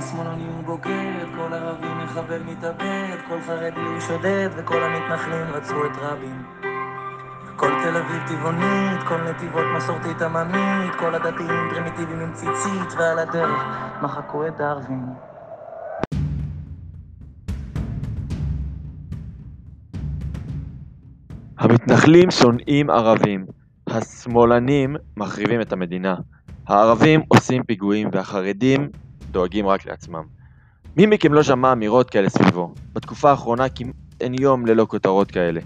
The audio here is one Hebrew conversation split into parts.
שמאלני הוא בוגד, כל ערבי מחבל מתאבד, כל חרדי הוא שודד, וכל המתנחלים רצו את רבין. כל תל אביב טבעונית, כל נתיבות מסורתית עממית, כל הדתיים פרימיטיביים עם ציצית, ועל הדרך מחקו את דרווין. המתנחלים שונאים ערבים, השמאלנים מחריבים את המדינה, הערבים עושים פיגועים והחרדים דואגים רק לעצמם. מי מכם לא שמע אמירות כאלה סביבו? בתקופה האחרונה כמעט אין יום ללא כותרות כאלה.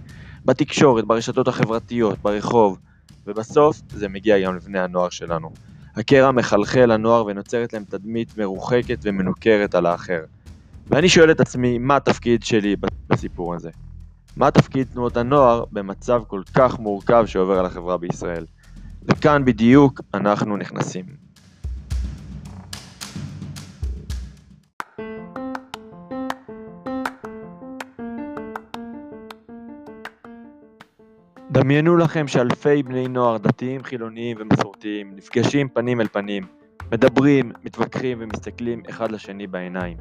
בתקשורת, ברשתות החברתיות, ברחוב, ובסוף זה מגיע גם לבני הנוער שלנו. הקרע מחלחל לנוער ונוצרת להם תדמית מרוחקת ומנוכרת על האחר. ואני שואל את עצמי, מה התפקיד שלי בסיפור הזה? מה תפקיד תנועות הנוער במצב כל כך מורכב שעובר על החברה בישראל? וכאן בדיוק אנחנו נכנסים. דמיינו לכם שאלפי בני נוער דתיים, חילוניים ומסורתיים נפגשים פנים אל פנים, מדברים, מתווכחים ומסתכלים אחד לשני בעיניים.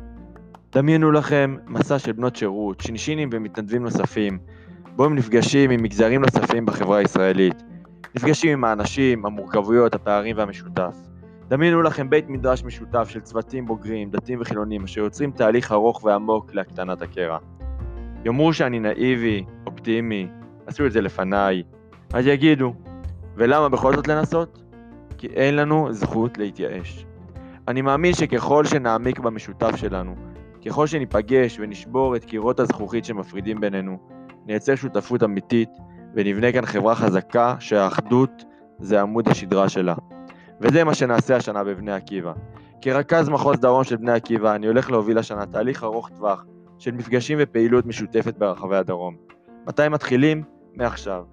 דמיינו לכם מסע של בנות שירות, שינשינים ומתנדבים נוספים, בו הם נפגשים עם מגזרים נוספים בחברה הישראלית. נפגשים עם האנשים, המורכבויות, הפערים והמשותף. דמיינו לכם בית מדרש משותף של צוותים בוגרים, דתיים וחילונים, אשר יוצרים תהליך ארוך ועמוק להקטנת הקרע. יאמרו שאני נאיבי, אופטימי, עשו את זה לפניי, אז יגידו, ולמה בכל זאת לנסות? כי אין לנו זכות להתייאש. אני מאמין שככל שנעמיק במשותף שלנו, ככל שניפגש ונשבור את קירות הזכוכית שמפרידים בינינו, נייצר שותפות אמיתית ונבנה כאן חברה חזקה שהאחדות זה עמוד השדרה שלה. וזה מה שנעשה השנה בבני עקיבא. כרכז מחוז דרום של בני עקיבא אני הולך להוביל השנה תהליך ארוך טווח של מפגשים ופעילות משותפת ברחבי הדרום. מתי מתחילים? מעכשיו.